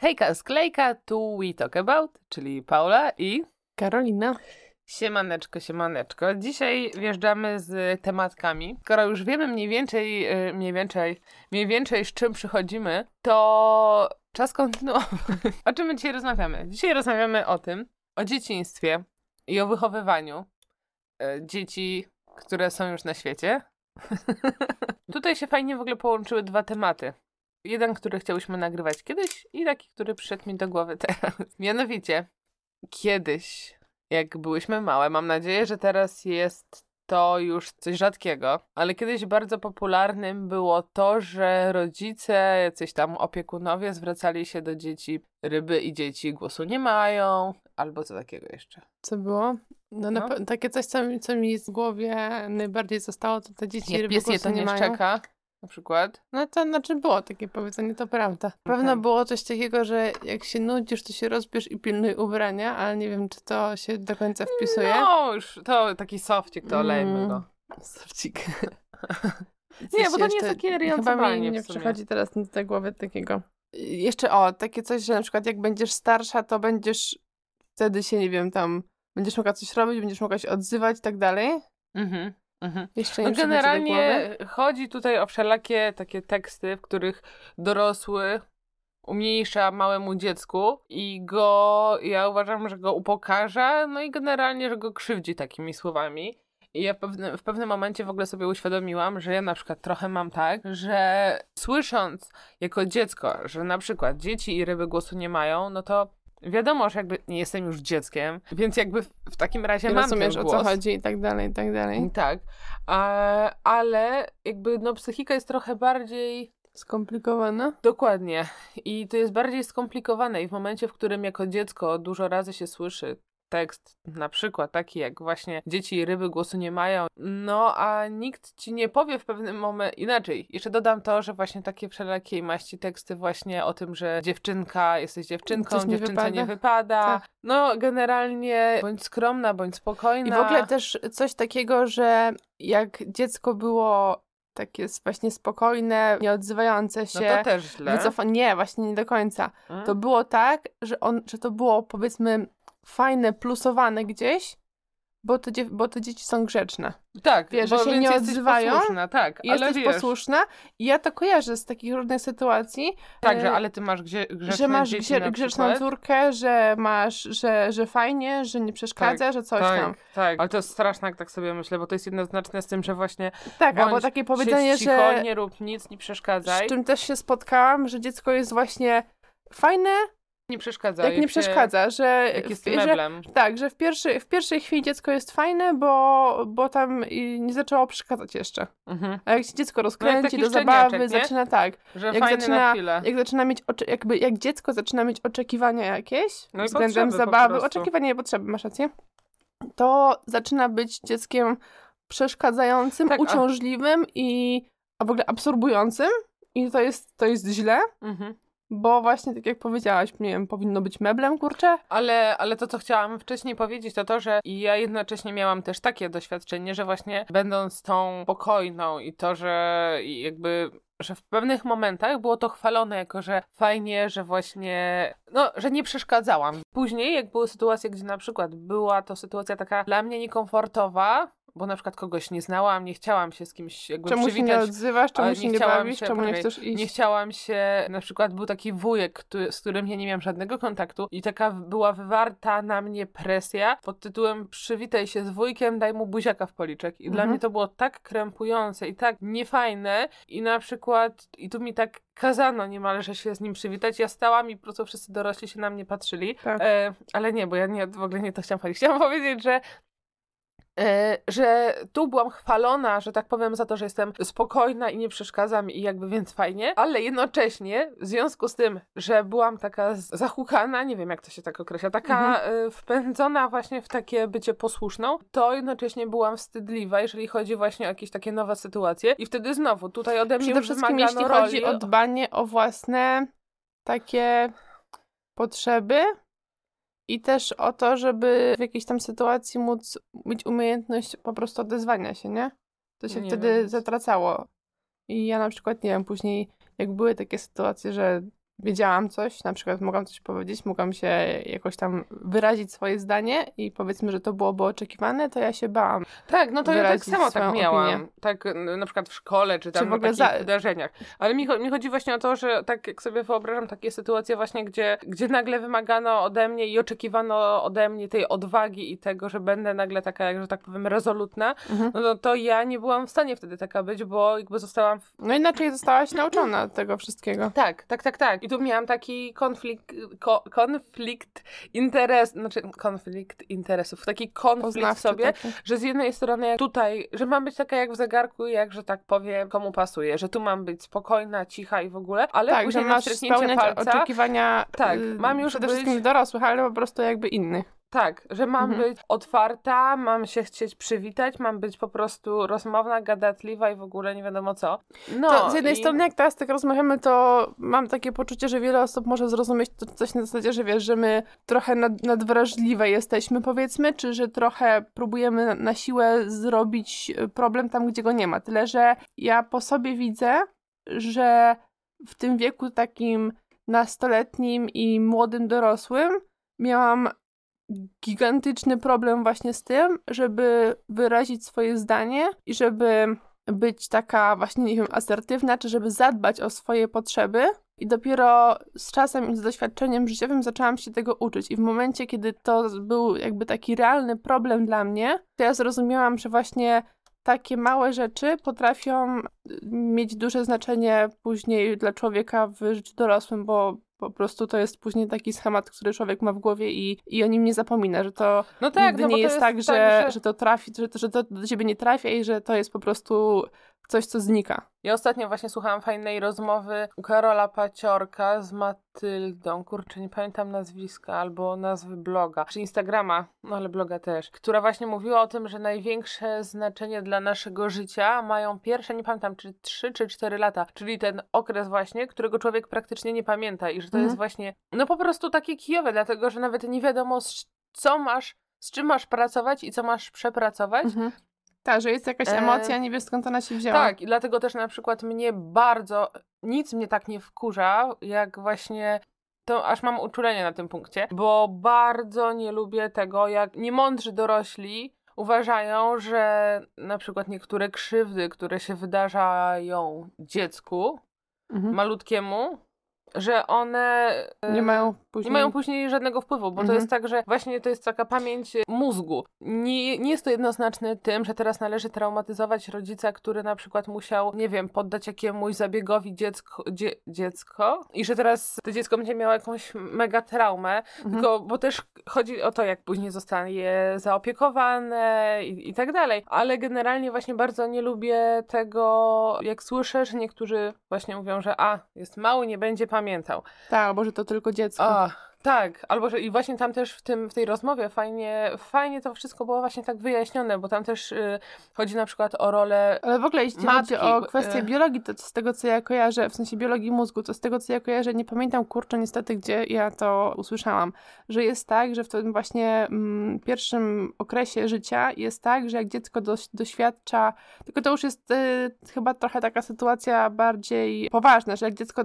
Hejka, sklejka, tu we talk about, czyli Paula i Karolina. Siemaneczko, siemaneczko. Dzisiaj wjeżdżamy z tematkami. Skoro już wiemy mniej więcej, y, mniej więcej, mniej więcej z czym przychodzimy, to czas kontynuować. O czym my dzisiaj rozmawiamy? Dzisiaj rozmawiamy o tym, o dzieciństwie i o wychowywaniu y, dzieci, które są już na świecie. Tutaj się fajnie w ogóle połączyły dwa tematy. Jeden, który chciałyśmy nagrywać kiedyś i taki, który przyszedł mi do głowy teraz. Mianowicie, kiedyś, jak byłyśmy małe, mam nadzieję, że teraz jest to już coś rzadkiego, ale kiedyś bardzo popularnym było to, że rodzice, jacyś tam opiekunowie zwracali się do dzieci, ryby i dzieci głosu nie mają, albo co takiego jeszcze. Co było? No, No. takie coś, co mi, co mi w głowie najbardziej zostało, to te dzieci Jak ryby pies je głosu to nie mają. szczeka, na przykład. No to znaczy było takie powiedzenie, to prawda. Pewno Okej. było coś takiego, że jak się nudzisz, to się rozbierz i pilnuj ubrania, ale nie wiem, czy to się do końca wpisuje. No już, to taki sofcik, to olejmy Mm. go. Sofcik. Nie, bo to nie jest takie Chyba ryjącowanie mi nie przychodzi teraz do głowy takiego. Jeszcze o, takie coś, że na przykład jak będziesz starsza, to będziesz wtedy się, nie wiem, tam będziesz mogła coś robić, będziesz mogła się odzywać i tak dalej. Mhm, mhm. Jeszcze No generalnie chodzi tutaj o wszelakie takie teksty, w których dorosły umniejsza małemu dziecku i go, ja uważam, że go upokarza, no i generalnie, że go krzywdzi takimi słowami. I ja pewne, w pewnym momencie w ogóle sobie uświadomiłam, że ja na przykład trochę mam tak, że słysząc jako dziecko, że na przykład dzieci i ryby głosu nie mają, no to wiadomo, że jakby nie jestem już dzieckiem, więc jakby w, takim razie mam rozumiesz ten o co głos. chodzi i tak dalej, i tak dalej. Tak, ale jakby no psychika jest trochę bardziej Skomplikowane. dokładnie i to jest bardziej skomplikowane i w momencie, w którym jako dziecko dużo razy się słyszy tekst, na przykład taki jak właśnie dzieci i ryby głosu nie mają, no a nikt ci nie powie w pewnym momencie, inaczej, jeszcze dodam to, że właśnie takie wszelakiej maści teksty właśnie o tym, że dziewczynka, jesteś dziewczynką, Coś nie dziewczynce wypada. nie wypada, Tak. no generalnie bądź skromna, bądź spokojna. I w ogóle też coś takiego, że jak dziecko było takie właśnie spokojne, nie odzywające no się, to też źle. wycofa... Nie, właśnie nie do końca. Mm. To było tak, że, on, że to było powiedzmy fajne, plusowane gdzieś, bo te, bo te dzieci są grzeczne. Tak, Wiesz, że się nie odzywają Posłuszna, tak, ale jesteś wiesz, posłuszna. I ja to kojarzę z takich różnych sytuacji, Tak, że e, ale ty masz grze, grzeczne że masz dzieci grze- grzeczną córkę, że masz, że, że fajnie, że nie przeszkadza, że coś tak, tam. Tak, ale to jest straszne, jak tak sobie myślę, bo to jest jednoznaczne z tym, że właśnie Tak, albo takie powiedzenie, cicho, że nie rób nic, nie z przeszkadzaj. czym też się spotkałam, że dziecko jest właśnie fajne, Nie przeszkadzaj. jak nie się- przeszkadza, że, Jak jest w- że meblem. tak, że w pierwszej, w pierwszej chwili dziecko jest fajne, bo, bo tam nie zaczęło przeszkadzać jeszcze. Mhm. A jak się dziecko rozkręci taki do zabawy, nie? zaczyna tak, Że jak fajny na zaczyna, chwilę. jak zaczyna mieć, oczy, jakby, jak dziecko zaczyna mieć oczekiwania jakieś No względem potrzeby zabawy, oczekiwania i potrzeby, masz rację, to zaczyna być dzieckiem przeszkadzającym, Tak, a- uciążliwym i a w ogóle absorbującym i to jest, to jest źle, Mhm. Bo właśnie tak jak powiedziałaś, nie wiem, powinno być meblem, kurczę. Ale, ale to, co chciałam wcześniej powiedzieć, to to, że ja jednocześnie miałam też takie doświadczenie, że właśnie będąc tą spokojną i to, że jakby że w pewnych momentach było to chwalone jako, że fajnie, że właśnie, no, że nie przeszkadzałam. Później, jak były sytuacje, gdzie na przykład była to sytuacja taka dla mnie niekomfortowa, bo na przykład kogoś nie znałam, nie chciałam się z kimś jakby Czemu się nie przywitać, odzywasz, czemu się nie chciałam bawisz, się- czemu nie chcesz iść? Nie chciałam się, na przykład był taki wujek, który, z którym ja nie miałam żadnego kontaktu i taka była wywarta na mnie presja pod tytułem przywitaj się z wujkiem, daj mu buziaka w policzek. I dla Mhm. mnie to było tak krępujące i tak niefajne i na przykład, i tu mi tak kazano niemalże się z nim przywitać. Ja stałam i po prostu wszyscy dorośli się na mnie patrzyli. Tak. E, ale nie, bo ja nie, w ogóle nie to chciałam powiedzieć. Chciałam powiedzieć, że że tu byłam chwalona, że tak powiem, za to, że jestem spokojna i nie przeszkadzam i jakby więc fajnie, ale jednocześnie w związku z tym, że byłam taka zahukana, nie wiem jak to się tak określa, taka e, wpędzona właśnie w takie bycie posłuszną, to jednocześnie byłam wstydliwa, jeżeli chodzi właśnie o jakieś takie nowe sytuacje. I wtedy znowu tutaj ode mnie Przede wszystkim jeśli chodzi o dbanie o własne takie potrzeby i też o to, żeby w jakiejś tam sytuacji móc mieć umiejętność po prostu odezwania się, nie? To się Nie wtedy wiem. zatracało. I ja na przykład, nie wiem, później jak były takie sytuacje, że wiedziałam coś, na przykład mogłam coś powiedzieć, mogłam się jakoś tam wyrazić swoje zdanie i powiedzmy, że to byłoby oczekiwane, to ja się bałam. Tak, no to ja tak samo tak miałam. opinię. Tak na przykład w szkole, czy tam Czy w ogóle takich za- wydarzeniach. Ale mi, mi chodzi właśnie o to, że tak jak sobie wyobrażam takie sytuacje właśnie, gdzie, gdzie nagle wymagano ode mnie i oczekiwano ode mnie tej odwagi i tego, że będę nagle taka, jak że tak powiem, rezolutna, Mhm. no to, to ja nie byłam w stanie wtedy taka być, bo jakby zostałam w No inaczej zostałaś nauczona tego wszystkiego. Tak, tak, tak, tak. I tu miałam taki konflikt, ko, konflikt interes, znaczy konflikt interesów, taki konflikt w Poznawczy sobie, taki. że z jednej strony jak tutaj, że mam być taka jak w zegarku, jak, że tak powiem, komu pasuje, że tu mam być spokojna, cicha i w ogóle, ale Tak, że później na masz spełniać palca, oczekiwania Tak, y, mam już przede być- wszystkim dorosłych, ale po prostu jakby innych. Tak, że mam Mhm. być otwarta, mam się chcieć przywitać, mam być po prostu rozmowna, gadatliwa i w ogóle nie wiadomo co. No, to z jednej i... strony, jak teraz tak rozmawiamy, to mam takie poczucie, że wiele osób może zrozumieć to coś na zasadzie, że wiesz, że my trochę nad, nadwrażliwe jesteśmy, powiedzmy, czy że trochę próbujemy na, siłę zrobić y, problem tam, gdzie go nie ma. Tyle, że ja po sobie widzę, że w tym wieku takim nastoletnim i młodym dorosłym miałam gigantyczny problem właśnie z tym, żeby wyrazić swoje zdanie i żeby być taka właśnie, nie wiem, asertywna, czy żeby zadbać o swoje potrzeby. I dopiero z czasem i z doświadczeniem życiowym zaczęłam się tego uczyć. I w momencie, kiedy to był jakby taki realny problem dla mnie, to ja zrozumiałam, że właśnie takie małe rzeczy potrafią mieć duże znaczenie później dla człowieka w życiu dorosłym, bo po prostu to jest później taki schemat, który człowiek ma w głowie i, i o nim nie zapomina, że to No tak, nigdy no nie to jest, tak, że, że... że to trafi, że, że to do ciebie nie trafia i że to jest po prostu coś, co znika. Ja ostatnio właśnie słuchałam fajnej rozmowy u Karola Paciorka z Matyldą, kurczę, nie pamiętam nazwiska albo nazwy bloga, czy Instagrama, no ale bloga też, która właśnie mówiła o tym, że największe znaczenie dla naszego życia mają pierwsze, nie pamiętam, czy 3 czy 4 lata, czyli ten okres właśnie, którego człowiek praktycznie nie pamięta i że to Mhm. jest właśnie, no po prostu takie kijowe, dlatego, że nawet nie wiadomo, co masz, z czym masz pracować i co masz przepracować, Tak, że jest jakaś E, emocja, nie wiesz skąd ona się wzięła. tak, i dlatego też na przykład mnie bardzo, nic mnie tak nie wkurza, jak właśnie to aż mam uczulenie na tym punkcie, bo bardzo nie lubię tego, jak niemądrzy dorośli uważają, że na przykład niektóre krzywdy, które się wydarzają dziecku, Mhm. malutkiemu, że one e, Nie mają później... nie mają później żadnego wpływu, bo to Mhm. jest tak, że właśnie to jest taka pamięć mózgu. Nie, nie jest to jednoznaczne tym, że teraz należy traumatyzować rodzica, który na przykład musiał, nie wiem, poddać jakiemuś zabiegowi dziecko, dzie, dziecko i że teraz to dziecko będzie miało jakąś mega traumę, Mhm. tylko, bo też chodzi o to, jak później zostanie zaopiekowane i, i tak dalej. Ale generalnie właśnie bardzo nie lubię tego, jak słyszę, że niektórzy właśnie mówią, że a, jest mały, nie będzie pamiętał. Tak, albo że to tylko dziecko. A, tak, albo że i właśnie tam też w tym w tej rozmowie fajnie, fajnie to wszystko było właśnie tak wyjaśnione, bo tam też y, chodzi na przykład o rolę Ale w ogóle jeśli Matki, chodzi o kwestię e. biologii, to z tego co ja kojarzę, w sensie biologii mózgu, to z tego co ja kojarzę, nie pamiętam kurczę niestety, gdzie ja to usłyszałam, że jest tak, że w tym właśnie mm, pierwszym okresie życia jest tak, że jak dziecko doś, doświadcza, tylko to już jest y, chyba trochę taka sytuacja bardziej poważna, że jak dziecko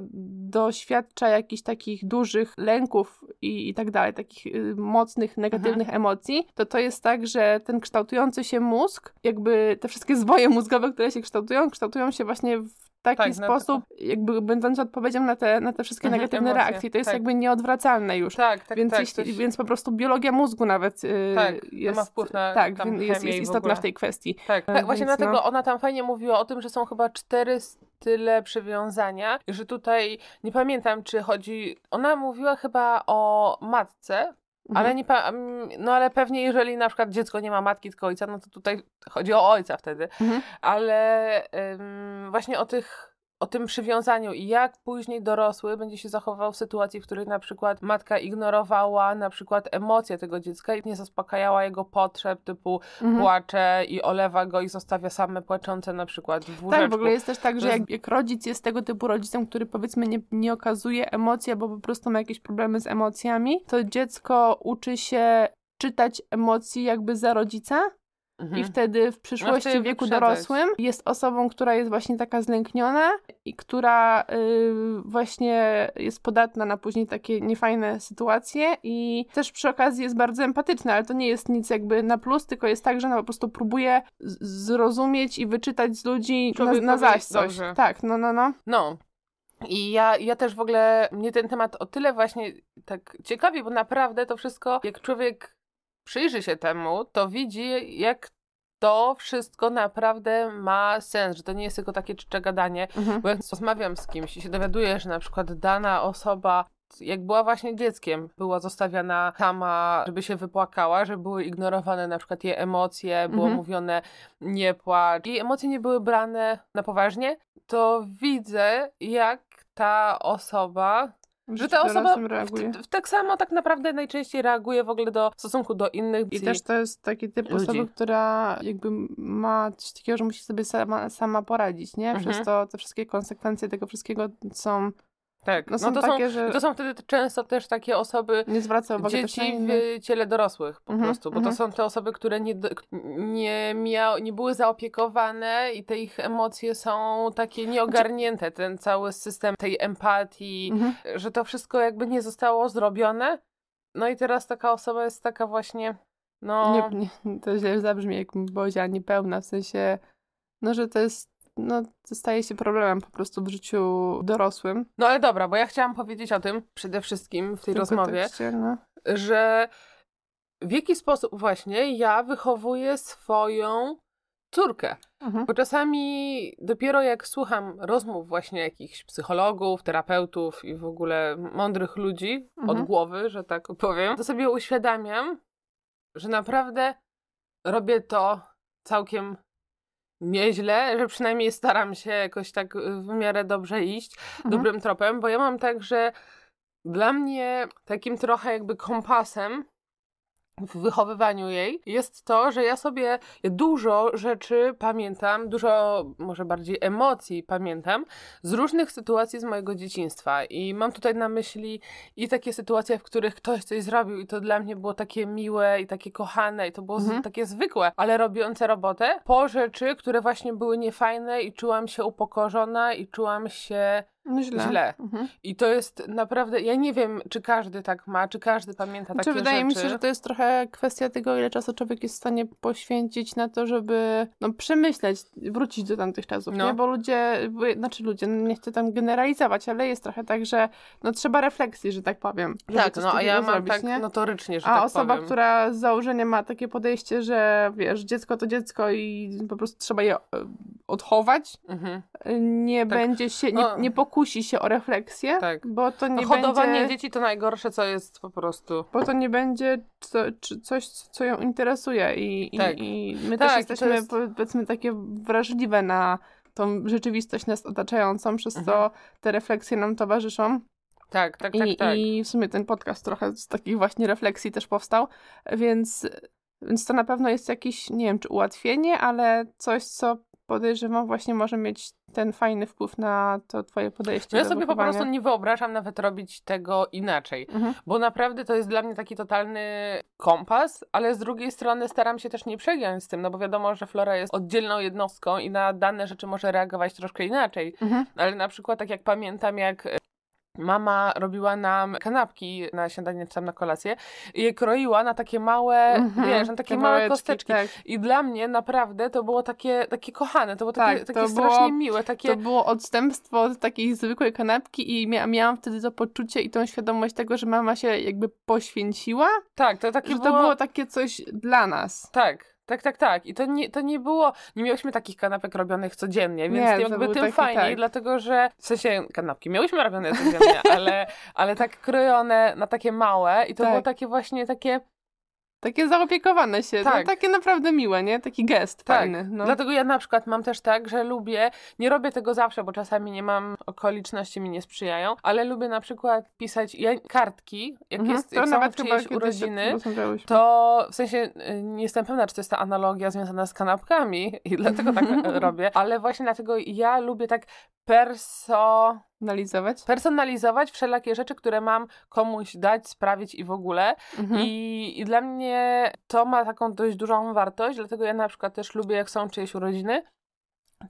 doświadcza jakichś takich dużych lęków i, i tak dalej, takich y, mocnych, negatywnych emocji, to to jest tak, że ten kształtujący się mózg, jakby te wszystkie zwoje mózgowe, które się kształtują, kształtują się właśnie w taki Tak, na sposób, jakby będąc odpowiedzią na te, na te wszystkie Mhm, negatywne emocje, reakcje. To jest tak. jakby nieodwracalne już. Tak, tak, więc, tak. jeśli, coś- więc po prostu biologia mózgu nawet y, Tak, jest, ma wpływ na tak, tam jest, jest w istotna ogóle. w tej kwestii. tak, e, tak, właśnie więc dlatego no. ona tam fajnie mówiła o tym, że są chyba cztery style przywiązania, że tutaj nie pamiętam, czy chodzi. Ona mówiła chyba o matce, Mhm. ale nie pa... mm, no ale pewnie jeżeli na przykład dziecko nie ma matki, tylko ojca, no to tutaj chodzi o ojca wtedy. Mhm. Ale ym, właśnie o tych o tym przywiązaniu i jak później dorosły będzie się zachowywał w sytuacji, w której na przykład matka ignorowała na przykład emocje tego dziecka i nie zaspokajała jego potrzeb, typu Mhm. płacze i olewa go i zostawia same płaczące na przykład w łóżeczku. Tak, w ogóle jest też tak, że jak, jak rodzic jest tego typu rodzicem, który powiedzmy nie, nie okazuje emocji, albo po prostu ma jakieś problemy z emocjami, to dziecko uczy się czytać emocji jakby za rodzica Mhm. i wtedy w przyszłości wtedy w wieku wyprzedzać. dorosłym jest osobą, która jest właśnie taka zlękniona i która y, właśnie jest podatna na później takie niefajne sytuacje i też przy okazji jest bardzo empatyczna, ale to nie jest nic jakby na plus, tylko jest tak, że ona po prostu próbuje zrozumieć i wyczytać z ludzi na, na zaś coś. dobrze. Tak, no, no, no. No. I ja, ja też w ogóle, mnie ten temat o tyle właśnie tak ciekawi, bo naprawdę to wszystko, jak człowiek przyjrzy się temu, to widzi, jak to wszystko naprawdę ma sens, że to nie jest tylko takie czcze gadanie, Mhm. bo jak rozmawiam z kimś i się dowiaduję, że na przykład dana osoba, jak była właśnie dzieckiem, była zostawiana sama, żeby się wypłakała, że były ignorowane na przykład jej emocje, było Mhm. mówione nie płacz, jej emocje nie były brane na poważnie, to widzę, jak ta osoba, że ta osoba w, w, tak samo tak naprawdę najczęściej reaguje w ogóle do w stosunku do innych I też to jest taki typ ludzi. osoby, która jakby ma coś takiego, że musi sobie sama, sama poradzić, nie? Przez Mhm. to te wszystkie konsekwencje tego wszystkiego są, tak, no są to takie, są, że to są wtedy często też takie osoby, nie zwraca uwagi dzieci w ciele dorosłych po Mhm, prostu, bo mhm. to są te osoby, które nie, nie, miał, nie były zaopiekowane i te ich emocje są takie nieogarnięte, ten cały system tej empatii, Mhm. że to wszystko jakby nie zostało zrobione. No i teraz taka osoba jest taka właśnie, no... Nie, nie, to źle zabrzmi, jak powiedziała niepełna, w sensie, no, że to jest, no, staje się problemem po prostu w życiu dorosłym. No ale dobra, bo ja chciałam powiedzieć o tym przede wszystkim w tej tym rozmowie, no. że w jaki sposób właśnie ja wychowuję swoją córkę. Mhm. Bo czasami dopiero jak słucham rozmów właśnie jakichś psychologów, terapeutów i w ogóle mądrych ludzi od Mhm. głowy, że tak powiem, to sobie uświadamiam, że naprawdę robię to całkiem nieźle, że przynajmniej staram się jakoś tak w miarę dobrze iść Mhm. dobrym tropem, bo ja mam tak, że dla mnie takim trochę jakby kompasem w wychowywaniu jej jest to, że ja sobie dużo rzeczy pamiętam, dużo może bardziej emocji pamiętam z różnych sytuacji z mojego dzieciństwa i mam tutaj na myśli i takie sytuacje, w których ktoś coś zrobił i to dla mnie było takie miłe i takie kochane i to było Mhm. takie zwykłe, ale robiące robotę po rzeczy, które właśnie były niefajne i czułam się upokorzona i czułam się źle. źle. Mhm. i to jest naprawdę, ja nie wiem, czy każdy tak ma, czy każdy pamięta Znaczy, takie wydaje rzeczy. mi się, że to jest trochę kwestia tego, ile czasu człowiek jest w stanie poświęcić na to, żeby no, przemyśleć, wrócić do tamtych czasów, No. nie? Bo ludzie, bo- znaczy ludzie, no nie chcę tam generalizować, ale jest trochę tak, że no trzeba refleksji, że tak powiem. Tak, no a ja mam zrobić, tak nie? notorycznie, że A tak osoba, powiem. która z założenia ma takie podejście, że wiesz, dziecko to dziecko i po prostu trzeba je e, odchować, Mhm, nie Tak. będzie się, nie, No. nie pokusi się o refleksję, tak. bo to nie No, hodowanie będzie... dzieci to najgorsze, co jest po prostu. Bo to nie będzie co, coś, co ją interesuje i, i, Tak. i my Tak, też i jesteśmy jest- powiedzmy takie wrażliwe na tą rzeczywistość nas otaczającą, przez Mhm. co te refleksje nam towarzyszą. Tak, tak, I, tak, tak. I w sumie ten podcast trochę z takich właśnie refleksji też powstał, więc, więc to na pewno jest jakieś, nie wiem, czy ułatwienie, ale coś, co podejrzewam właśnie może mieć ten fajny wpływ na to twoje podejście No ja sobie po wychowania. prostu nie wyobrażam nawet robić tego inaczej. Mhm. Bo naprawdę to jest dla mnie taki totalny kompas, ale z drugiej strony staram się też nie przegiąć z tym, no bo wiadomo, że Flora jest oddzielną jednostką i na dane rzeczy może reagować troszkę inaczej. Mhm. Ale na przykład tak jak pamiętam, jak mama robiła nam kanapki na śniadanie czy tam na kolację i je kroiła na takie małe, Mhm. wiesz, na takie małe kosteczki. Tak. I dla mnie naprawdę to było takie, takie kochane, to było takie, Tak, takie to strasznie było- miłe, takie... To było odstępstwo od takiej zwykłej kanapki i mia miałam wtedy to poczucie i tą świadomość tego, że mama się jakby poświęciła, tak, to takie że było... to było takie coś dla nas. Tak, tak, tak, tak. I to nie, to nie było, nie miałyśmy takich kanapek robionych codziennie, więc Nie, jakby tym fajniej, tak. dlatego że w sensie kanapki miałyśmy robione codziennie, ale, ale tak krojone na takie małe i to Tak. było takie właśnie takie, Takie zaopiekowane się, Tak. no, takie naprawdę miłe, nie? Taki gest tak. fajny. No. Dlatego ja na przykład mam też tak, że lubię, nie robię tego zawsze, bo czasami nie mam, okoliczności mi nie sprzyjają, ale lubię na przykład pisać ja, kartki, jak Mhm, jest, to jak są nawet czyjeś kiedyś urodziny. To w sensie y, nie jestem pewna, czy to jest ta analogia związana z kanapkami i dlatego tak robię, ale właśnie dlatego ja lubię tak Personalizować? Personalizować wszelakie rzeczy, które mam komuś dać, sprawić i w ogóle. Mhm. I, I dla mnie to ma taką dość dużą wartość, dlatego ja na przykład też lubię, jak są czyjeś urodziny,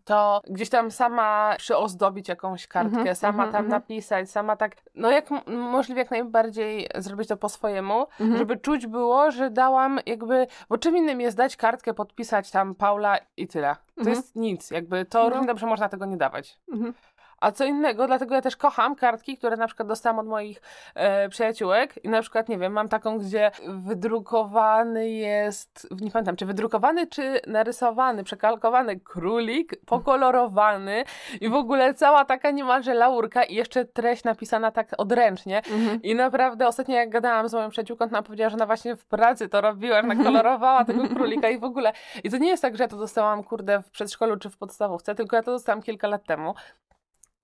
to gdzieś tam sama przyozdobić jakąś kartkę, Mhm, sama mhm, tam mhm. napisać, sama tak, no jak możliwie jak najbardziej zrobić to po swojemu, żeby czuć było, że dałam jakby, bo czym innym jest dać kartkę, podpisać tam Paula i tyle. To jest nic, jakby to No. równie dobrze można tego nie dawać. A co innego, dlatego ja też kocham kartki, które na przykład dostałam od moich e, przyjaciółek i na przykład, nie wiem, mam taką, gdzie wydrukowany jest, nie pamiętam, czy wydrukowany, czy narysowany, przekalkowany królik, pokolorowany i w ogóle cała taka niemalże laurka i jeszcze treść napisana tak odręcznie. Mhm. I naprawdę ostatnio jak gadałam z moją przyjaciółką, ona powiedziała, że ona właśnie w pracy to robiła, że nakolorowała tego królika i w ogóle. I to nie jest tak, że ja to dostałam, kurde, w przedszkolu czy w podstawówce, tylko ja to dostałam kilka lat temu.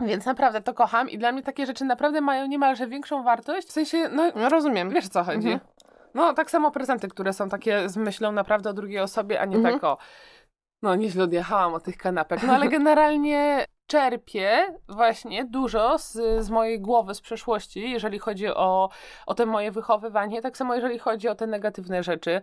Więc naprawdę to kocham i dla mnie takie rzeczy naprawdę mają niemalże większą wartość. W sensie, no No rozumiem. wiesz o co chodzi. Mhm. No tak samo prezenty, które są takie z myślą naprawdę o drugiej osobie, a nie Mhm. tak o no nieźle odjechałam od tych kanapek. No ale generalnie czerpię właśnie dużo z, z mojej głowy, z przeszłości, jeżeli chodzi o, o te moje wychowywanie, tak samo jeżeli chodzi o te negatywne rzeczy.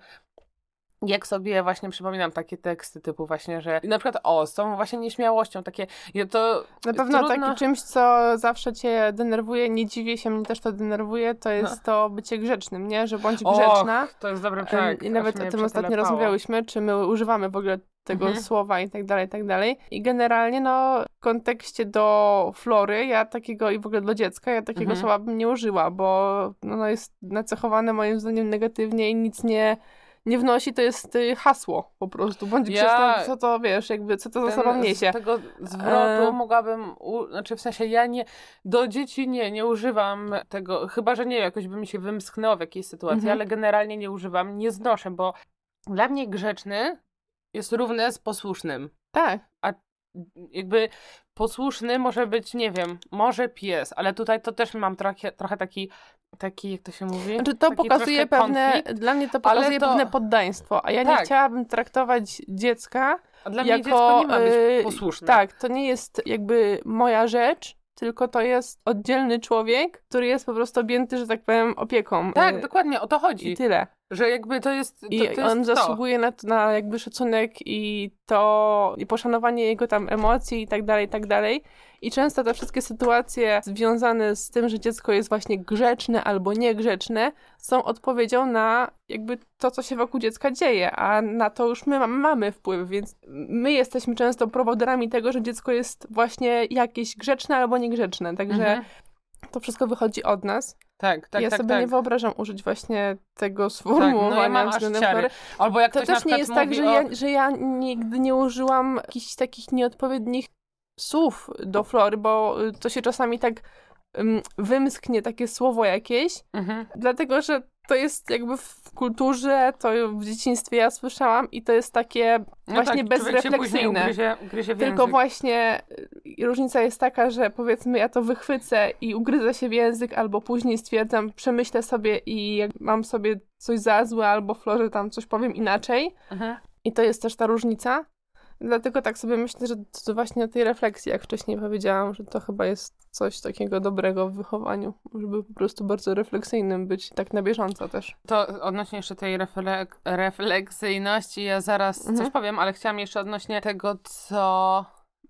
Jak sobie właśnie przypominam takie teksty typu właśnie, że na przykład o, z tą właśnie nieśmiałością, takie, to Na pewno trudno- takim czymś, co zawsze cię denerwuje, nie dziwię się, mnie też to denerwuje, to jest to bycie grzecznym, nie? Że bądź grzeczna. Och, to jest dobry Em, tak. I nawet o tym ostatnio rozmawiałyśmy, czy my używamy w ogóle tego Mhm. słowa i tak dalej, i tak dalej. I generalnie, no, w kontekście do Flory, ja takiego, i w ogóle do dziecka, ja takiego Mhm. słowa bym nie użyła, bo no, no jest nacechowane moim zdaniem negatywnie i nic nie, nie wnosi, to jest y, hasło po prostu. Bądź Ja- grzeczna, co to, wiesz, jakby, co to za sobą niesie. Z tego zwrotu E. mogłabym, u, znaczy w sensie ja nie, do dzieci nie, nie używam tego, chyba, że nie, jakoś by mi się wymsknęło w jakiejś sytuacji, Mhm. ale generalnie nie używam, nie znoszę, bo dla mnie grzeczny jest równe z posłusznym. Tak. Jakby posłuszny może być, nie wiem, może pies, ale tutaj to też mam trochę, trochę taki, taki, jak to się mówi? Znaczy to pokazuje pewne, konflikt. dla mnie to pokazuje to- pewne poddaństwo, a ja nie Tak. chciałabym traktować dziecka A dla mnie jako... dziecko nie ma być y, posłuszne. Tak, to nie jest jakby moja rzecz, tylko to jest oddzielny człowiek, który jest po prostu objęty, że tak powiem, opieką. Tak, Y, dokładnie, o to chodzi. I tyle. Że jakby to jest, to, I to jest on zasługuje na, na jakby szacunek i to, i poszanowanie jego tam emocji i tak dalej, i tak dalej. I często te wszystkie sytuacje związane z tym, że dziecko jest właśnie grzeczne albo niegrzeczne, są odpowiedzią na jakby to, co się wokół dziecka dzieje, a na to już my mam, mamy wpływ, więc my jesteśmy często prowodyrami tego, że dziecko jest właśnie jakieś grzeczne albo niegrzeczne, także Mhm. To wszystko wychodzi od nas. Tak, tak, ja tak, sobie tak. nie wyobrażam użyć właśnie tego no sformułowania ja względem ciary. Flory. Albo jak To też nie jest tak, że o... ja, że ja nigdy nie użyłam jakichś takich nieodpowiednich słów do Flory, bo y, to się czasami tak ym, wymsknie takie słowo jakieś, Mhm. dlatego że to jest jakby w kulturze, to w dzieciństwie ja słyszałam i to jest takie No właśnie tak, bezrefleksyjne. Ugryzie, ugryzie Tylko właśnie y, różnica jest taka, że powiedzmy ja to wychwycę i ugryzę się w język, albo później stwierdzam, przemyślę sobie i jak mam sobie coś za złe, albo Florze tam coś powiem inaczej. Mhm. I to jest też ta różnica. Dlatego tak sobie myślę, że to właśnie o tej refleksji, jak wcześniej powiedziałam, że to chyba jest coś takiego dobrego w wychowaniu, żeby po prostu bardzo refleksyjnym być, tak na bieżąco też. To odnośnie jeszcze tej reflek- refleksyjności, ja zaraz Mhm. coś powiem, ale chciałam jeszcze odnośnie tego, co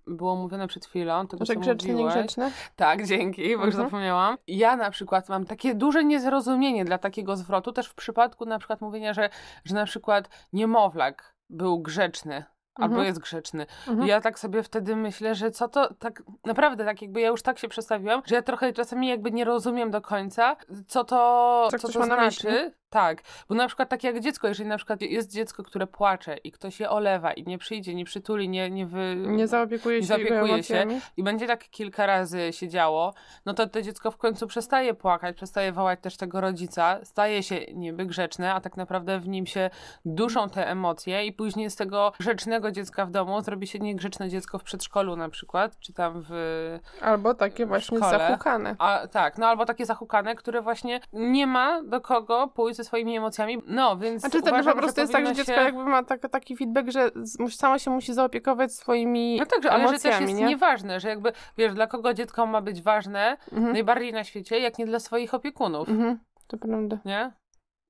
było mówione przed chwilą, tego, Że mówiłeś. niegrzeczne? Tak, dzięki, bo już Mhm. zapomniałam. Ja na przykład mam takie duże niezrozumienie dla takiego zwrotu, też w przypadku na przykład mówienia, że, że na przykład niemowlak był grzeczny. Albo Mhm. jest grzeczny. Mhm. Ja tak sobie wtedy myślę, że co to tak naprawdę tak jakby ja już tak się przestawiłam, że ja trochę czasami jakby nie rozumiem do końca, co to, Co co to znaczy. Tak, bo na przykład tak jak dziecko, jeżeli na przykład jest dziecko, które płacze i ktoś je olewa i nie przyjdzie, nie przytuli, nie, nie wy... Nie zaopiekuje Nie się zaopiekuje się. i będzie tak kilka razy się działo, no to to dziecko w końcu przestaje płakać, przestaje wołać też tego rodzica, staje się niby grzeczne, a tak naprawdę w nim się duszą te emocje i później z tego grzecznego dziecka w domu zrobi się niegrzeczne dziecko w przedszkolu na przykład, czy tam w... Albo takie właśnie zahukane. A, tak, no albo takie zahukane, które właśnie nie ma do kogo pójść ze swoimi emocjami. No, więc Znaczy to uważam, po prostu jest tak, że dziecko się... jakby ma tak, taki feedback, że sama się musi zaopiekować swoimi No tak, że- ale że też jest nie? nieważne, że jakby, wiesz, dla kogo dziecko ma być ważne Mhm. najbardziej na świecie, jak nie dla swoich opiekunów, Mhm. To prawda. nie?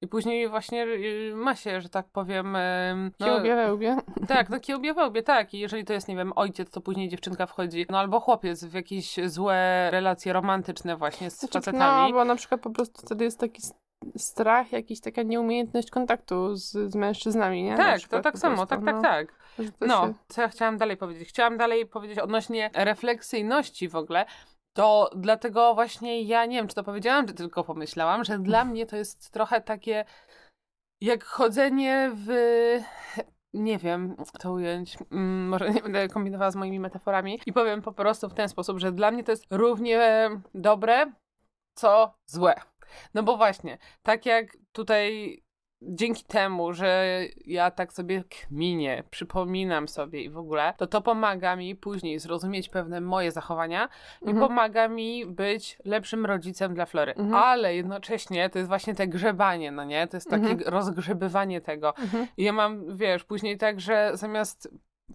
I później właśnie y, ma się, że tak powiem... No, Kiełbie, wełbie. tak, no kiełbie wełbie, tak. I jeżeli to jest, nie wiem, ojciec, to później dziewczynka wchodzi, no albo chłopiec w jakieś złe relacje romantyczne właśnie z Znaczy, facetami. No, bo na przykład po prostu wtedy jest taki strach, jakiś taka nieumiejętność kontaktu z, z mężczyznami, nie? Tak, to tak samo, tak, tak, no. tak. No, co ja chciałam dalej powiedzieć? Chciałam dalej powiedzieć odnośnie refleksyjności w ogóle. To dlatego właśnie ja nie wiem, czy to powiedziałam, czy tylko pomyślałam, że dla mnie to jest trochę takie jak chodzenie w. Nie wiem, to ująć. Mm, może nie będę kombinowała z moimi metaforami i powiem po prostu w ten sposób, że dla mnie to jest równie dobre, co złe. No bo właśnie, tak jak tutaj dzięki temu, że ja tak sobie kminię, przypominam sobie i w ogóle, to to pomaga mi później zrozumieć pewne moje zachowania i Mhm. pomaga mi być lepszym rodzicem dla Flory. Mhm. Ale jednocześnie to jest właśnie te grzebanie, no nie? To jest takie Mhm. rozgrzebywanie tego. Mhm. I ja mam, wiesz, później tak, że zamiast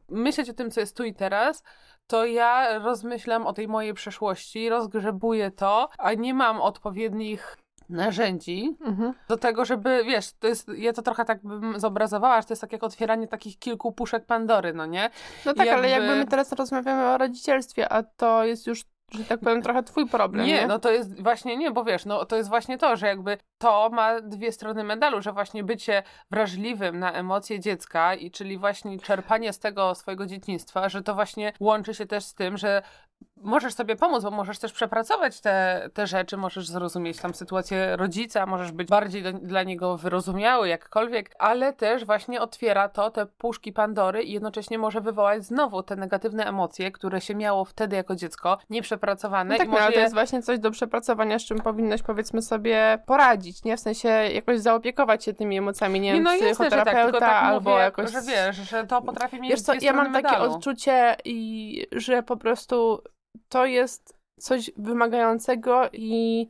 myśleć o tym, co jest tu i teraz, to ja rozmyślam o tej mojej przeszłości, rozgrzebuję to, a nie mam odpowiednich narzędzi Mhm. do tego, żeby, wiesz, to jest, ja to trochę tak bym zobrazowała, że to jest tak jak otwieranie takich kilku puszek Pandory, no nie? No tak, ale jakby- jakby my teraz rozmawiamy o rodzicielstwie, a to jest już, że tak powiem, trochę twój problem, nie? Nie, no to jest właśnie, nie, bo wiesz, no to jest właśnie to, że jakby to ma dwie strony medalu, że właśnie bycie wrażliwym na emocje dziecka i czyli właśnie czerpanie z tego swojego dzieciństwa, że to właśnie łączy się też z tym, że możesz sobie pomóc, bo możesz też przepracować te, te rzeczy, możesz zrozumieć tam sytuację rodzica, możesz być bardziej do, dla niego wyrozumiały, jakkolwiek, ale też właśnie otwiera to te puszki Pandory i jednocześnie może wywołać znowu te negatywne emocje, które się miało wtedy jako dziecko, nieprzepracowane No tak, no, może ale to je jest właśnie coś do przepracowania, z czym powinnaś powiedzmy sobie poradzić, nie? W sensie jakoś zaopiekować się tymi emocjami, nie, Nie, wiem, no jasne, tak, psychoterapeuta tylko tak albo mówię, jakoś... że wiesz, że to potrafi mieć Wiesz co, ja mam takie medalu. odczucie, i, że po prostu to jest coś wymagającego i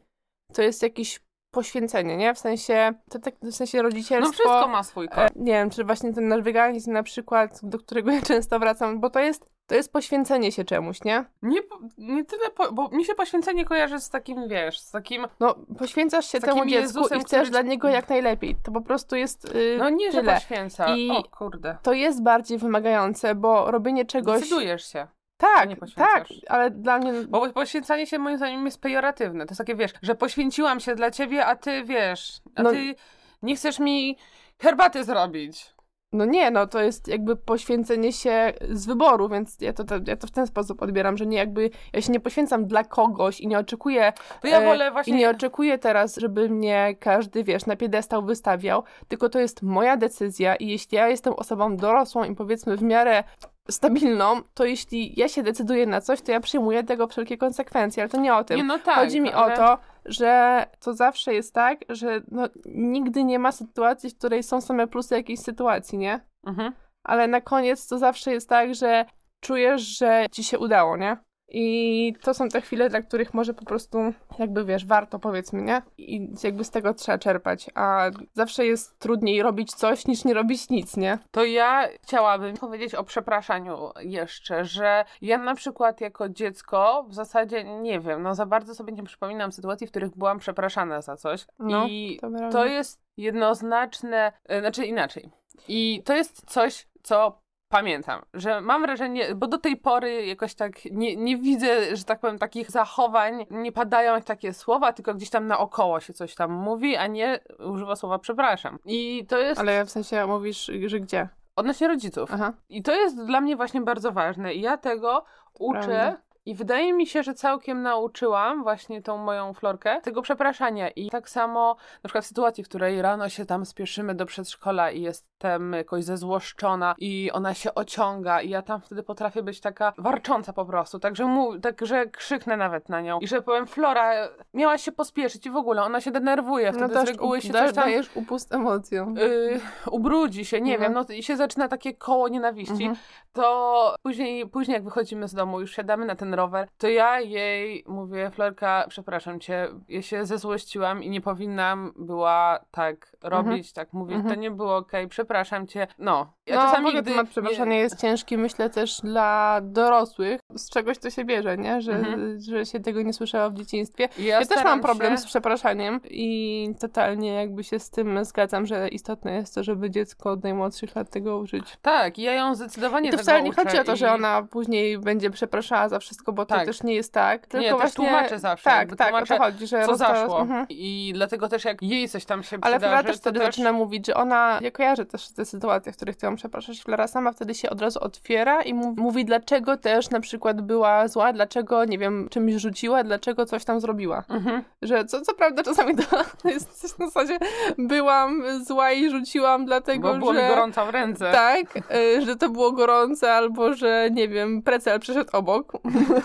to jest jakieś poświęcenie, nie? W sensie, to tak, w sensie rodzicielstwo... No wszystko ma swój E, kod. nie wiem, czy właśnie ten nasz weganizm na przykład, do którego ja często wracam, bo to jest, to jest poświęcenie się czemuś, nie? Nie, nie tyle, po, bo mi się poświęcenie kojarzy z takim, wiesz, z takim, No, poświęcasz się temu dziecku Jezusem, i chcesz który dla niego jak najlepiej. To po prostu jest yy, no nie, że tyle. poświęca. I- O kurde. To jest bardziej wymagające, bo robienie czegoś... Decydujesz się. Tak, nie tak, ale dla mnie... Bo poświęcanie się moim zdaniem jest pejoratywne. To jest takie, wiesz, że poświęciłam się dla ciebie, a ty, wiesz, a No- ty nie chcesz mi herbaty zrobić. No nie, no to jest jakby poświęcenie się z wyboru, więc ja to, to, ja to w ten sposób odbieram, że nie jakby, ja się nie poświęcam dla kogoś i nie oczekuję To ja E, wolę I właśnie... nie oczekuję teraz, żeby mnie każdy, wiesz, na piedestał wystawiał, tylko to jest moja decyzja i jeśli ja jestem osobą dorosłą i powiedzmy w miarę stabilną, to jeśli ja się decyduję na coś, to ja przyjmuję tego wszelkie konsekwencje, ale to nie o tym. nie, no tak, Chodzi mi ale- o to, że to zawsze jest tak, że no, nigdy nie ma sytuacji, w której są same plusy jakiejś sytuacji, nie? Mhm. Ale na koniec to zawsze jest tak, że czujesz, że ci się udało, nie? I to są te chwile, dla których może po prostu, jakby wiesz, warto powiedzmy, nie? I jakby z tego trzeba czerpać. A zawsze jest trudniej robić coś, niż nie robić nic, nie? To ja chciałabym powiedzieć o przepraszaniu jeszcze, że ja na przykład jako dziecko w zasadzie nie wiem, no za bardzo sobie nie przypominam sytuacji, w których byłam przepraszana za coś. No, I to to jest jednoznaczne, e, znaczy inaczej. I to jest coś, co pamiętam, że mam wrażenie, bo do tej pory jakoś tak nie, nie widzę, że tak powiem, takich zachowań, nie padają takie słowa, tylko gdzieś tam naokoło się coś tam mówi, a nie używa słowa przepraszam. I to jest Ale w sensie mówisz, że gdzie? odnośnie rodziców. Aha. I to jest dla mnie właśnie bardzo ważne. I ja tego uczę. Prawda. I wydaje mi się, że całkiem nauczyłam właśnie tą moją florkę tego przepraszania. I tak samo na przykład w sytuacji, w której rano się tam spieszymy do przedszkola i jestem jakoś zezłoszczona i ona się ociąga i ja tam wtedy potrafię być taka warcząca po prostu. Także, mu, także krzyknę nawet na nią. I że powiem, Flora, miałaś się pospieszyć i w ogóle ona się denerwuje. Wtedy z No też reguły się da- coś tam dajesz upust emocjom. yy, ubrudzi się, nie Mhm. wiem, no i się zaczyna takie koło nienawiści, Mhm. to później, później jak wychodzimy z domu, już siadamy na ten ten rower, to ja jej mówię, Florka, przepraszam cię, ja się zezłościłam i nie powinnam była tak robić, tak mówić, Mhm. to nie było okej, przepraszam cię. No, ja no, czasami, gdy... temat przepraszania jest ciężki, myślę też dla dorosłych. Z czegoś to się bierze, nie? Że, Mhm. że się tego nie słyszała w dzieciństwie. Ja, Ja, też mam problem się... z przepraszaniem i totalnie jakby się z tym zgadzam, że istotne jest to, żeby dziecko od najmłodszych lat tego użyć. Tak, ja ją zdecydowanie I to wcale nie chodzi o to, że ona później będzie przepraszała za wszystko, bo to Tak. też nie jest tak. Tylko Nie, też właśnie... tłumaczę zawsze, Tak, tak, o to chodzi, że co rozda- zaszło. Mhm. I dlatego też jak jej coś tam się Ale przydarzy, też to wtedy zaczyna mówić, że ona, ja kojarzę też te sytuacje, w których ty ją przepraszasz, Flora sama wtedy się od razu otwiera i mu- mówi, dlaczego też na przykład była zła, dlaczego, nie wiem, czymś rzuciła, dlaczego coś tam zrobiła. Mhm. Że co, co prawda czasami to jest coś na zasadzie, byłam zła i rzuciłam dlatego, Bo było że... mi gorąco w ręce. Tak, y, że to było gorące, albo że, nie wiem, precel przeszedł obok,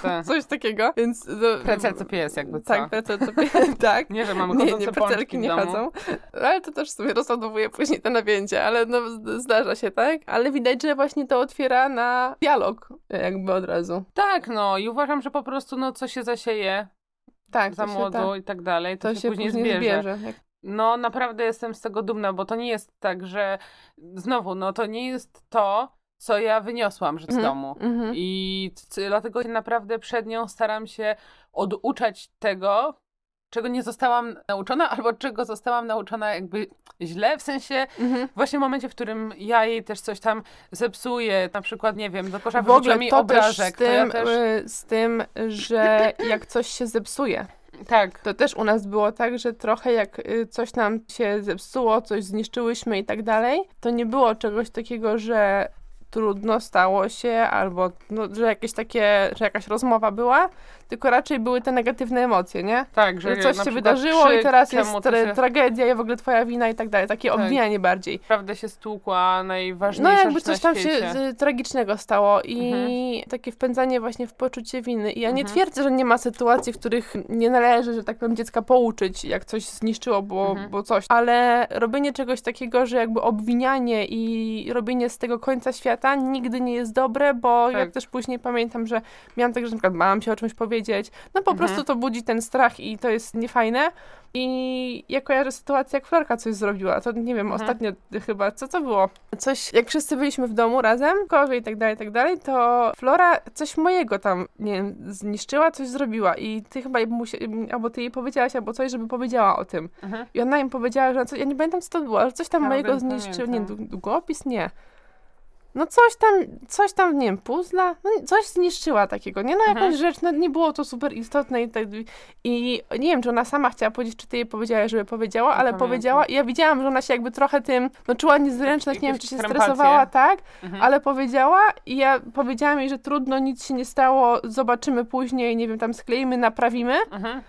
Tak. coś takiego, więc... No, Precel to pies, jakby co. Tak, precel to tak. Nie, że mamy Nie, chodzące nie, pączki precelki nie chodzą. Ale to też sobie rozładowuje później to napięcie, ale no zdarza się, tak? Ale widać, że właśnie to otwiera na dialog jakby od razu. Tak, no i uważam, że po prostu no co się zasieje Tak, za młodu tak, i tak dalej, to, to się, się później, później zbierze. zbierze. No naprawdę jestem z tego dumna, bo to nie jest tak, że znowu, no to nie jest to, co ja wyniosłam z Mhm, domu. mhm. I c- dlatego naprawdę przed nią staram się oduczać tego, czego nie zostałam nauczona, albo czego zostałam nauczona jakby źle, w sensie Mhm. właśnie w momencie, w którym ja jej też coś tam zepsuję, na przykład, nie wiem, do kosza W ogóle też obrazek, z tym, to ja też... y, z tym, że jak coś się zepsuje, Tak, to też u nas było tak, że trochę jak y, coś nam się zepsuło, coś zniszczyłyśmy i tak dalej, to nie było czegoś takiego, że trudno stało się, albo no, że jakieś takie, że jakaś rozmowa była, tylko raczej były te negatywne emocje, nie? tak, Że że coś się wydarzyło krzyk, i teraz jest tra- się... tragedia i w ogóle twoja wina i tak dalej. Takie Tak. obwinianie bardziej. Naprawdę się stłukła No najważniejsza jakby rzecz coś tam się świecie. tragicznego stało i takie wpędzanie właśnie w poczucie winy. I ja nie Mhm. twierdzę, że nie ma sytuacji, w których nie należy, że tak powiem, dziecka pouczyć, jak coś zniszczyło, bo, Mhm. bo coś. Ale robienie czegoś takiego, że jakby obwinianie i robienie z tego końca świata nigdy nie jest dobre, bo Tak. jak też później pamiętam, że miałam tak, że na przykład bałam się o czymś powiedzieć, no po Mhm. prostu to budzi ten strach i to jest niefajne. I ja kojarzę sytuację, jak Florka coś zrobiła. To nie wiem, Mhm. ostatnio chyba, co to było? Coś, jak wszyscy byliśmy w domu razem, kowie i tak dalej, i tak dalej, to Flora coś mojego tam, nie wiem, zniszczyła, coś zrobiła i ty chyba musi- albo ty jej powiedziałaś, albo coś, żeby powiedziała o tym. Mhm. I ona im powiedziała, że co, ja nie pamiętam, co to było, ale coś tam Ja mojego nie zniszczył. Nie, długopis? Nie. No coś tam, coś tam, nie wiem, puzzla? No coś zniszczyła takiego, nie? No jakąś Mhm. rzecz, no nie było to super istotne i tak. I nie wiem, czy ona sama chciała powiedzieć, czy ty jej powiedziałaś, żeby powiedziała, ale pamiętam. powiedziała i ja widziałam, że ona się jakby trochę tym, no czuła niezręczność, nie wiem, czy się krępacje. stresowała, tak? Mhm. Ale powiedziała i ja powiedziałam jej, że trudno, nic się nie stało, zobaczymy później, nie wiem, tam skleimy, naprawimy. Mhm.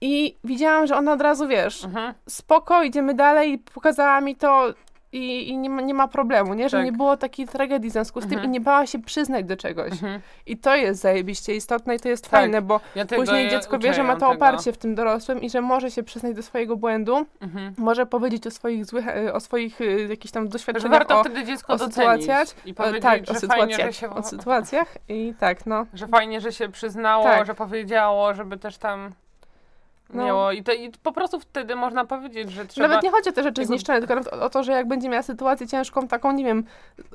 I widziałam, że ona od razu, wiesz, Mhm. spoko, idziemy dalej, pokazała mi to i, i nie, ma, nie ma problemu, nie? Że Tak. nie było takiej tragedii w związku z tym Mhm. i nie bała się przyznać do czegoś. Mhm. I to jest zajebiście istotne i to jest Tak. fajne, bo Ja tego, później ja dziecko wie, że ma to tego. oparcie w tym dorosłym i że może się przyznać do swojego błędu, Mhm. może powiedzieć o swoich złych, e, o swoich e, jakichś tam Że doświadczeniach, warto o, wtedy dziecko o sytuacjach. i o, powiedzieć, tak, o że fajnie, sytuacjach, że się, o sytuacjach i tak, no. że fajnie, że się przyznało, Tak. że powiedziało, żeby też tam No. miało i, to, i po prostu wtedy można powiedzieć, że trzeba... Nawet nie chodzi o te rzeczy zniszczone, tylko o, o to, że jak będzie miała sytuację ciężką, taką, nie wiem,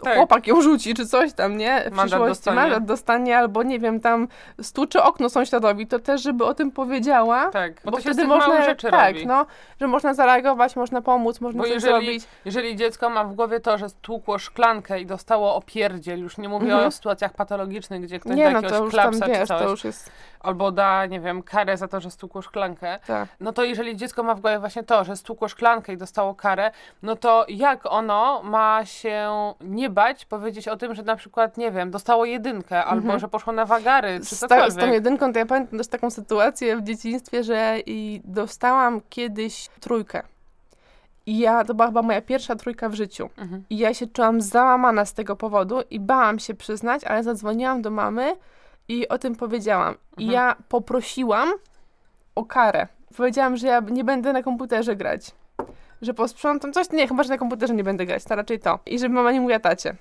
Tak. chłopak ją rzuci, czy coś tam, nie? W Mandat przyszłości dostanie. mandat dostanie, albo nie wiem, tam stuczy okno sąsiadowi, to też, żeby o tym powiedziała. Tak, bo, Bo, wtedy można, rzeczy tak, robi. no, że można zareagować, można pomóc, można Bo coś jeżeli, zrobić. jeżeli dziecko ma w głowie to, że stłukło szklankę i dostało opierdziel, już nie mówię Mhm. o sytuacjach patologicznych, gdzie ktoś Nie, da no jakiegoś już tam, klapsa czy wiesz, coś, albo da, nie wiem, karę za to, że stłukło szklankę, tak. no to jeżeli dziecko ma w głowie właśnie to, że stłukło szklankę i dostało karę, no to jak ono ma się nie bać powiedzieć o tym, że na przykład, nie wiem, dostało jedynkę, albo Mhm. że poszło na wagary, czy Z, ta, z tą cokolwiek. jedynką to ja pamiętam też taką sytuację w dzieciństwie, że i dostałam kiedyś trójkę. I ja, to była chyba moja pierwsza trójka w życiu. Mhm. I ja się czułam załamana z tego powodu i bałam się przyznać, ale zadzwoniłam do mamy i o tym powiedziałam. I Mhm. ja poprosiłam o karę. Powiedziałam, że ja nie będę na komputerze grać. Że posprzątam coś, nie, chyba, że na komputerze nie będę grać, to raczej to. I żeby mama nie mówiła tacie.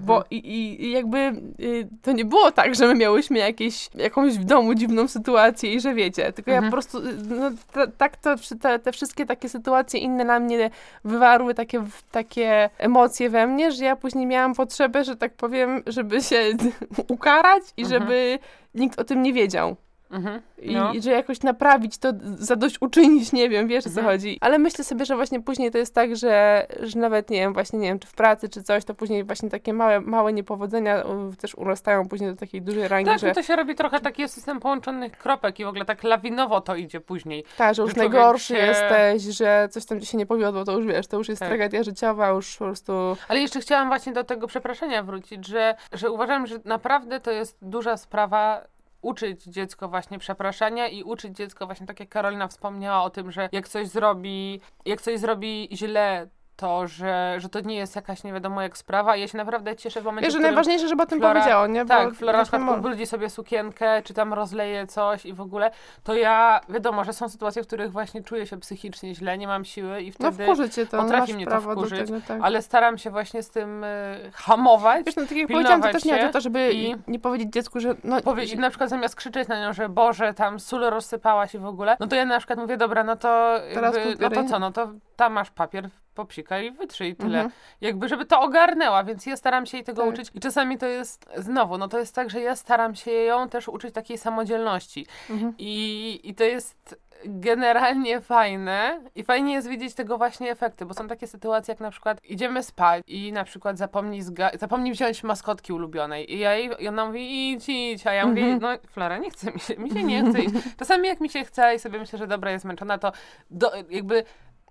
Bo i, i, jakby y, to nie było tak, że my miałyśmy jakieś, jakąś w domu dziwną sytuację i że wiecie, tylko ja Mhm. po prostu, y, no, ta, tak to, te, te wszystkie takie sytuacje inne na mnie wywarły takie, takie emocje we mnie, że ja później miałam potrzebę, że tak powiem, żeby się ukarać i Mhm. żeby nikt o tym nie wiedział. Mhm. I, No. I że jakoś naprawić to, zadośćuczynić, nie wiem, wiesz o co Mhm. chodzi. Ale myślę sobie, że właśnie później to jest tak, że, że nawet, nie wiem, właśnie, nie wiem, czy w pracy, czy coś, to później właśnie takie małe, małe niepowodzenia też urastają później do takiej dużej rangi, Tak, że to się robi trochę taki system połączonych kropek i w ogóle tak lawinowo to idzie później. tak, że już że najgorszy się- jesteś, że coś tam ci się nie powiodło, to już wiesz, to już jest Tak. tragedia życiowa, już po prostu... Ale jeszcze chciałam właśnie do tego przepraszania wrócić, że, że uważam, że naprawdę to jest duża sprawa uczyć dziecko właśnie przepraszania i uczyć dziecko właśnie tak jak Karolina wspomniała o tym, że jak coś zrobi, jak coś zrobi źle, to, że, że to nie jest jakaś nie wiadomo jak sprawa. I ja się naprawdę cieszę w momencie, Wiesz, że najważniejsze, żeby o tym Flora- powiedziało, nie? Bo Tak, Flora na przykład ubrudzi sobie sukienkę, czy tam rozleje coś i w ogóle, to ja, wiadomo, że są sytuacje, w których właśnie czuję się psychicznie źle, nie mam siły i No wtedy, wkurzy cię to, potrafi mnie to wkurzyć, tego, tak. ale staram się właśnie z tym y, hamować. Wiesz, no tak jak powiedziałam, to też nie chodzi o to, żeby i- nie powiedzieć dziecku, że no... Powie, i na przykład zamiast krzyczeć na nią, że Boże, tam sól rozsypała się w ogóle, no to ja na przykład mówię, dobra, no to jakby, no to co, no to tam masz papier, popsikaj i wytrzyj tyle. Mhm. Jakby, żeby to ogarnęła, więc ja staram się jej tego Tak. uczyć. I czasami to jest, znowu, no to jest tak, że ja staram się ją też uczyć takiej samodzielności. Mhm. I, I to jest generalnie fajne i fajnie jest widzieć tego właśnie efekty, bo są takie sytuacje, jak na przykład idziemy spać i na przykład zapomni, zga- zapomni wziąć maskotki ulubionej i, ja jej, i ona mówi idź, idź, a ja mówię, Mhm. no Flora, nie chce mi się, mi się nie chce iść. Czasami jak mi się chce i sobie myślę, że dobra, jest zmęczona, to do, jakby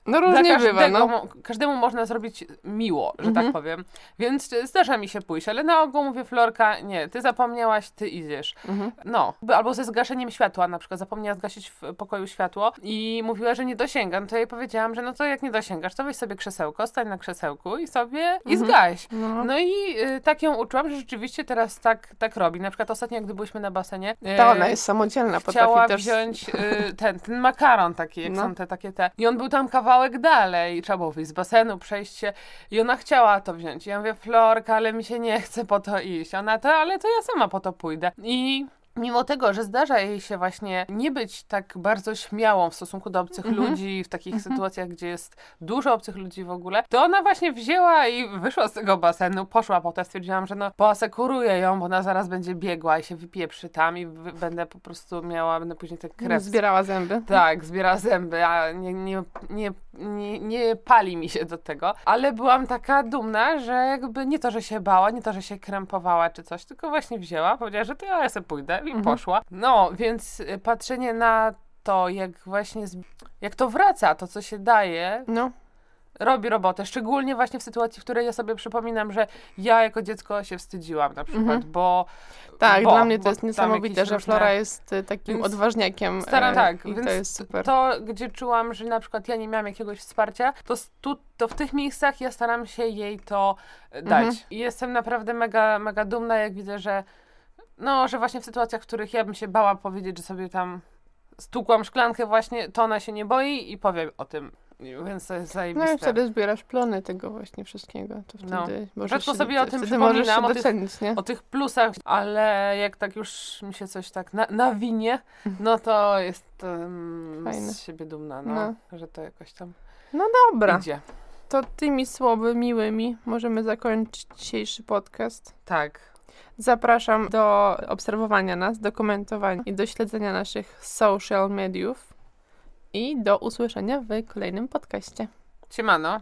No różnie bywa, każdego, no. mo- każdemu można zrobić miło, że Mhm. tak powiem. Więc e, zdarza mi się pójść, ale na ogół mówię, Florka, nie, ty zapomniałaś, ty idziesz. Mhm. No, albo ze zgaszeniem światła na przykład, zapomniała zgasić w pokoju światło i mówiła, że nie dosięga. No to jej powiedziałam, że no to jak nie dosięgasz, to weź sobie krzesełko, stań na krzesełku i sobie, i Mhm. zgaś. No. No i y, tak ją uczyłam, że rzeczywiście teraz tak, tak robi. Na przykład ostatnio, gdy byliśmy na basenie, y, Ta ona jest samodzielna, chciała potrafi też... wziąć ten, ten makaron taki, jak No. są te takie te. I on był tam kawałek dalej, trzeba było wyjść z basenu, przejść się. I ona chciała to wziąć. I ja mówię, Florka, ale mi się nie chce po to iść. Ona to, ale to ja sama po to pójdę. I Mimo tego, że zdarza jej się właśnie nie być tak bardzo śmiałą w stosunku do obcych Mhm. ludzi, w takich sytuacjach, gdzie jest dużo obcych ludzi w ogóle, to ona właśnie wzięła i wyszła z tego basenu, poszła potem, stwierdziłam, że no poasekuruję ją, bo ona zaraz będzie biegła i się wypieprzy tam i będę po prostu miała, będę później tę krew Zbierała zęby. tak, zbiera zęby, a nie, nie, nie, nie, nie pali mi się do tego. Ale byłam taka dumna, że jakby nie to, że się bała, nie to, że się krępowała czy coś, tylko właśnie wzięła, powiedziała, że to ja sobie pójdę i Mhm. poszła. No, więc y, patrzenie na to, jak właśnie, z, jak to wraca, to co się daje, No. robi robotę. Szczególnie właśnie w sytuacji, w której ja sobie przypominam, że ja jako dziecko się wstydziłam na przykład, Mhm. bo... Tak, bo, dla mnie to jest niesamowite, że różne- Flora jest y, takim Więc odważniakiem. Staram, e, tak, I więc to jest super. to, gdzie czułam, że na przykład ja nie miałam jakiegoś wsparcia, to, tu, to w tych miejscach ja staram się jej to dać. Mhm. I jestem naprawdę mega, mega dumna, jak widzę, że no, że właśnie w sytuacjach, w których ja bym się bała powiedzieć, że sobie tam stukłam szklankę właśnie, to ona się nie boi i powie o tym. Więc to jest No zajebiste. i wtedy zbierasz plony tego właśnie wszystkiego. To No. wtedy możesz Rzadko się, sobie o tym się przypominam, o tych- docenić, nie? o tych plusach, ale jak tak już mi się coś tak na, nawinie, no to jestem Fajne. z siebie dumna, no, No. że to jakoś tam Dobra, idzie. to tymi słowy miłymi możemy zakończyć dzisiejszy podcast. Tak. Zapraszam do obserwowania nas, do komentowania i do śledzenia naszych social mediów i do usłyszenia w kolejnym podcaście. Siemano.